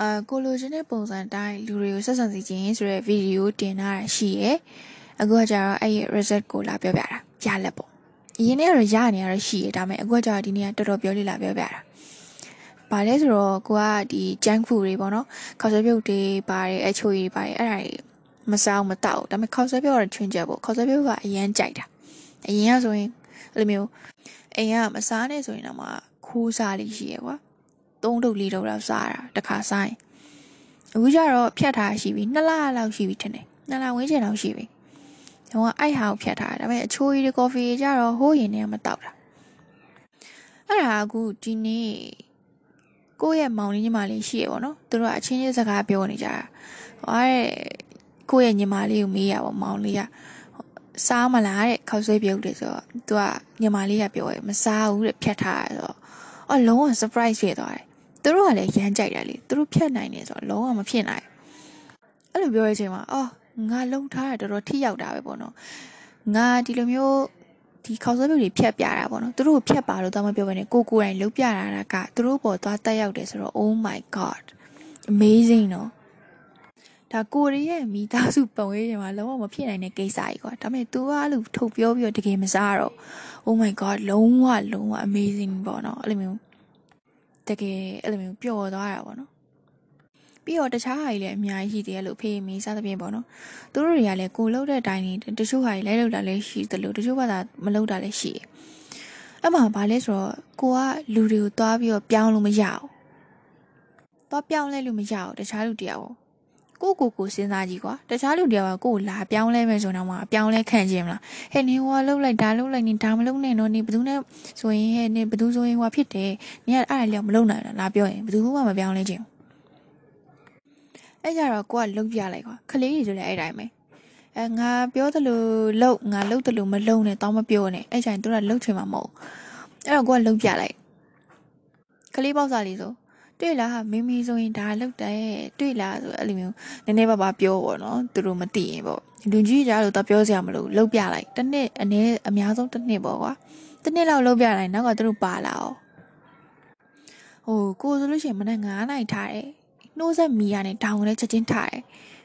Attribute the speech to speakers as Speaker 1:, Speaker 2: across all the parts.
Speaker 1: အာကိုလိုချင်တဲ့ပုံစံတိုင်းလူတွေကိုဆက်ဆံစီခြင်းဆိုတဲ့ဗီဒီယိုတင်ထားတာရှိရယ်အခုကကျတော့အဲ့ရဲ့ result ကိုလာပြောပြတာရလက်ပေါ့အရင်ကကတော့ရနေရတော့ရှိရဒါပေမဲ့အခုကကျတော့ဒီနေ့ကတော်တော်ပြောလိလာပြောပြတာဘာလဲဆိုတော့ကိုကဒီ junk food တွေပေါ့နော်ခေါက်ဆွဲပြုတ်တွေပါတယ်အချိုရည်တွေပါတယ်အဲ့ဒါတွေမစားမတောက်ဒါပေမဲ့ခေါက်ဆွဲပြုတ်ကတော့ချွင်းချက်ပေါ့ခေါက်ဆွဲပြုတ်ကအရန်ကြိုက်တာအရင်ကဆိုရင်အဲ့လိုမျိုးအိမ်ကမစားနဲ့ဆိုရင်တော့မှခိုးစားလေးရှိရကွာ သုံးတုပ်လေးတုပ်လောက်စားတာတခါစားရင်အခုကျတော့ဖြတ်ထားရှိပြီနှစ်လလောက်ရှိပြီထင်တယ်နှစ်လဝန်းကျင်လောက်ရှိပြီတော့အဲ့ဟာကိုဖြတ်ထားတာဒါပေမဲ့အချိုးကြီးကော်ဖီကျတော့ဟိုးရင်နဲ့မတောက်တာအဲ့ဒါအခုဒီနေ့ကိုယ့်ရဲ့မောင်လေးညီမလေးရှိရပေါ့နော်သူတို့ကအချင်းချင်းစကားပြောနေကြတာဟောတဲ့ကိုယ့်ရဲ့ညီမလေးကိုမေးရပါမောင်လေးကစားမလားတဲ့ခောက်ဆွဲပြုတ်တယ်ဆိုတော့သူကညီမလေးကပြောတယ်မစားဘူးတဲ့ဖြတ်ထားတယ်ဆိုတော့အော်လုံးဝ surprise ဖြစ်သွားတယ် သူတို့ကလည်းရမ်းကြိုက်တယ်လေသူတို့ဖြတ်နိုင်တယ်ဆိုတော့လုံးဝမဖြစ်နိုင်အဲ့လိုပြောတဲ့အချိန်မှာအော်ငါလုံထားတာတော်တော်ထိရောက်တာပဲပေါ့နော်ငါဒီလိုမျိုးဒီခေါက်ဆွဲပြုတ်တွေဖြတ်ပြတာပေါ့နော်သူတို့ဖြတ်ပါလို့တော့မပြောဘဲနဲ့ကိုကိုယ်တိုင်လှုပ်ပြတာကသူတို့ပေါ်သွားတက်ရောက်တယ်ဆိုတော့ oh my god amazing နော်ဒါကိုရီးယားမိသားစုပုံရိပ်တွေမှာလုံးဝမဖြစ်နိုင်တဲ့ကိစ္စကြီးကွာဒါပေမဲ့ तू ကအဲ့လိုထုတ်ပြောပြီးတော့တကယ်မစားတော့ oh my god လုံးဝလုံးဝ amazing ပေါ့နော်အဲ့လိုမျိုး တကယ်အဲ့လိုမျိုးပျော်သွားတာပေါ့နော်ပြီးတော့တခြားဟာကြီးလည်းအများကြီးရှိသေးတယ်လို့ဖေးမင်းစသဖြင့်ပေါ့နော်သူတို့တွေကလည်းကိုလှုပ်တဲ့အတိုင်းတချို့ဟာကြီးလိုက်လှုပ်တာလည်းရှိသလိုတချို့ဘာသာမလှုပ်တာလည်းရှိတယ်အဲ့မှာဘာလဲဆိုတော့ကိုကလူတွေကိုတွားပြီးတော့ပြောင်းလို့မရဘူးတွားပြောင်းလဲလို့မရဘူးတခြားလူတယောက် ကိုကိုကိုစဉ်းစားကြည့်ကွာတခြားလူတယောက်ကကိုကိုလာပြောင်းလဲမယ်ဆိုတော့မှပြောင်းလဲခံခြင်းမလားဟဲ့နင်ဟိုကလှုပ်လိုက်ဒါလှုပ်လိုက်နင်ဒါမလှုပ်နဲ့တော့နင်ဘယ်သူနဲ့ဆိုရင်ဟဲ့နင်ဘယ်သူဆိုရင်ဟိုဖြစ်တယ်နင်ကအဲ့ဒါလည်းမလှုပ်နိုင်လားလာပြောရင်ဘယ်သူမှမပြောင်းလဲခြင်းအဲ့ကြတော့ကိုကလှုပ်ပြလိုက်ကွာခလေးတွေဆိုလည်းအဲ့တိုင်းပဲအဲငါပြောသလိုလှုပ်ငါလှုပ်တယ်လို့မလှုပ်နဲ့တော့မပြောနဲ့အဲ့ကြရင်တို့ကလှုပ်ချင်မှာမဟုတ်အဲ့တော့ကိုကလှုပ်ပြလိုက်ခလေးပေါက်စားလေးဆို တွေ့လားမိမိဆိုရင်ဒါလောက်တယ်တွေ့လားဆိုအဲ့လိုမျိုးနည်းနည်းပါးပါပြောပေါ့နော်သူတို့မသိရင်ပေါ့လူကြီးကြားလို့တော့ပြောစရာမလိုလောက်ပြလိုက်တစ်နှစ်အနည်းအများဆုံးတစ်နှစ်ပေါ့ကွာတစ်နှစ်လောက်လောက်ပြလိုက်နောက်ကသူတို့ပါလာအောင်ဟိုကိုဆိုလို့ရှိရင်မနေ့9နိုင်ထားတယ်နှိုးဆက်မီရနဲ့တောင်လည်းချက်ချင်းထားတယ်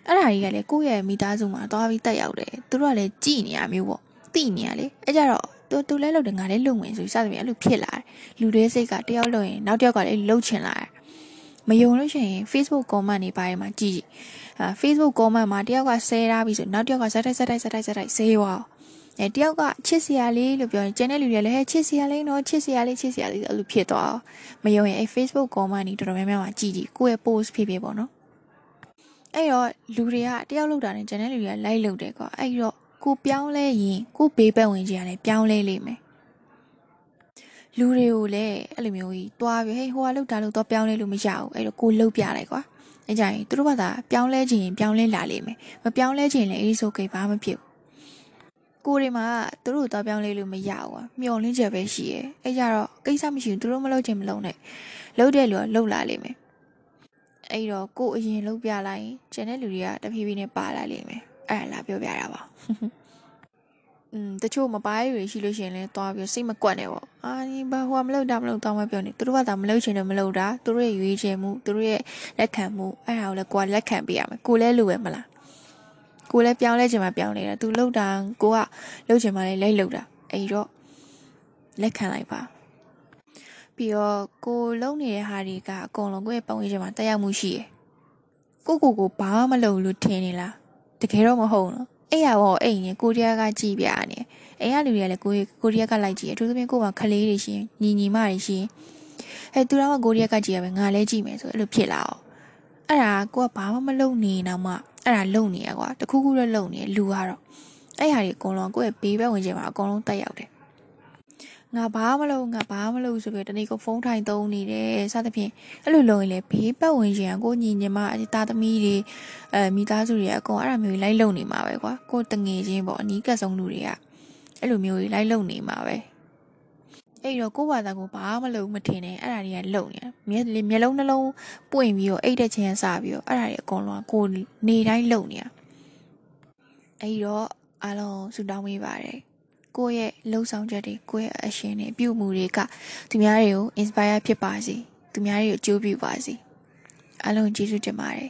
Speaker 1: အဲ့ဒါကြီးကလည်းကိုယ့်ရဲ့မိသားစုမှာသွားပြီးတက်ရောက်တယ်သူတို့ကလည်းကြည်နေရမျိုးပေါ့သိနေရလေအဲ့ကြတော့သူသူလဲလုပ်တယ်ငါလည်းလုံဝင်ဆိုစသဖြင့်အဲ့လိုဖြစ်လာတယ်လူတွေစိတ်ကတယောက်လုံရင်နောက်တစ်ယောက်ကလည်းလှုပ်ချင်လာတယ် မယုံလို့ရှိရင် Facebook comment တွေပါတယ်မှာကြည့်အာ Facebook comment မှာတယောက်ကဆဲထားပြီဆိုနောက်တယောက်ကဇက်တိုက်ဇက်တိုက်ဇက်တိုက်ဇက်တိုက်ဆဲသွားအဲတယောက်ကချစ်စရာလေးလို့ပြောရင်ကျန်တဲ့လူတွေလည်းဟဲ့ချစ်စရာလေးနော်ချစ်စရာလေးချစ်စရာလေးအဲ့လိုဖြစ်သွားမယုံရင်အဲ Facebook comment တွေတော်တော်များများမှာကြည့်ကြည့်ကိုယ့်ရဲ့ post ဖြစ်ဖြစ်ပေါ့နော်အဲ့တော့လူတွေကတယောက်လောက်တာနဲ့ကျန်တဲ့လူတွေက like လုပ်တယ်ကွာအဲ့တော့ကိုပြောင်းလဲရင်ကိုဘေးပတ်ဝန်းကျင်ကလည်းပြောင်းလဲလိမ့်မယ် လူတွေကိုလည်းအဲ့လိုမျိုးကြီးတွားပြီးဟေးဟိုကလောက်တာလို့တော့ပြောင်းလဲလို့မရဘူးအဲ့တော့ကိုလှုပ်ပြလိုက်ကွာအဲ့ကြရင်သူတို့ဘာသာပြောင်းလဲခြင်းရင်ပြောင်းလဲလာလိမ့်မယ်မပြောင်းလဲခြင်းလည်းအေးဆိုကိဘာမှဖြစ်ဘူးကိုတွေမှာသူတို့တော့ပြောင်းလဲလို့မရဘူးကွာမျောလင်းချက်ပဲရှိရဲ့အဲ့ကြတော့ကိစ္စမရှိဘူးသူတို့မလုပ်ခြင်းမလုပ်နဲ့လှုပ်တဲ့လူကလှုပ်လာလိမ့်မယ်အဲ့တော့ကိုအရင်လှုပ်ပြလိုက်ရင်ကျန်တဲ့လူတွေကတဖြည်းဖြည်းနဲ့ပါလာလိမ့်မယ်အဲ့ဒါလာပြောပြတာပါ อืมတချို့မပိုင်းတွေရှိလို့ရှိရင်လည်းသွားပြီးစိတ်မကွက်နဲ့ပေါ့အာဒီဘာဟိုမလုပ်တာမလုပ်တော့မပြောနေသူတို့ကသာမလုပ်ချင်တယ်မလုပ်တာသူတို့ရဲ့ရွေးချယ်မှုသူတို့ရဲ့လက်ခံမှုအဲ့ဒါကိုလည်းကိုကလက်ခံပေးရမယ်ကိုလည်းလိုပဲမလားကိုလည်းပြောင်းလဲချင်မှပြောင်းနေတာသူလုပ်တာကိုကလုပ်ချင်မှလည်းလိုက်လုပ်တာအဲ့တော့လက်ခံလိုက်ပါပြီးတော့ကိုလုံနေတဲ့ဟာတွေကအကုန်လုံးကိုယ့်ရဲ့ပုံရိပ်ချင်မှာတက်ရောက်မှုရှိရယ်ကိုကိုကိုဘာမှမလုပ်လို့ထင်နေလားတကယ်တော့မဟုတ်နော် အဲ့ရဘောအိမ်နေကိုရီးယားကကြည်ပြနေအိမ်ကလူတွေကလည်းကိုကိုရီးယားကလိုက်ကြည့်အထူးသဖြင့်ကိုကခလေးတွေရှင်ညီညီမတွေရှင်အဲသူတို့ကကိုရီးယားကကြည်ရပဲငါလည်းကြည့်မယ်ဆိုအဲ့လိုဖြစ်လာအောင်အဲ့ဒါကိုကဘာမှမလုပ်နေတော့မှအဲ့ဒါလုံနေရကွာတခုခုတော့လုံနေလူကတော့အဲ့ဟာတွေအကုန်လုံးကိုယ့်ရဲ့ဘေးဘက်ဝင်ခြင်းမှာအကုန်လုံးတက်ရောက်တယ် ငါဘာမလုပ်ငါဘာမလုပ်ဆိုပြီးတနေ့ကဖုန်းထိုင်သုံးနေတယ်စသဖြင့်အဲ့လိုလုပ်ရင်လေဘေးပတ်ဝင်ရှင်ကိုညီညီမအတာသမီးတွေအဲမိသားစုတွေအကုန်အဲ့ဒါမျိုးလိုက်လုံနေမှာပဲကွာကိုတငယ်ချင်းပေါ့အနီးကပ်ဆုံးလူတွေကအဲ့လိုမျိုးကြီးလိုက်လုံနေမှာပဲအဲ့တော့ကိုဘာသာကိုဘာမှမလုပ်မထင်နဲ့အဲ့ဒါတွေကလုံနေမျက်မျက်လုံးနှလုံးပွင့်ပြီးတော့အိတ်တဲ့ချင်းစပြီးတော့အဲ့ဒါတွေအကုန်လုံးကိုနေတိုင်းလုံနေတာအဲ့တော့အားလုံးဆူတောင်းပေးပါတယ် ကိုယ့်ရဲ့လှုပ်ဆောင်ချက်တွေကိုယ့်ရဲ့အရှင်တွေပြုမှုတွေကသူများတွေကို inspire ဖြစ်ပါစေသူများတွေကိုအကျိုးပြုပါစေအားလုံးကျေးဇူးတင်ပါတယ်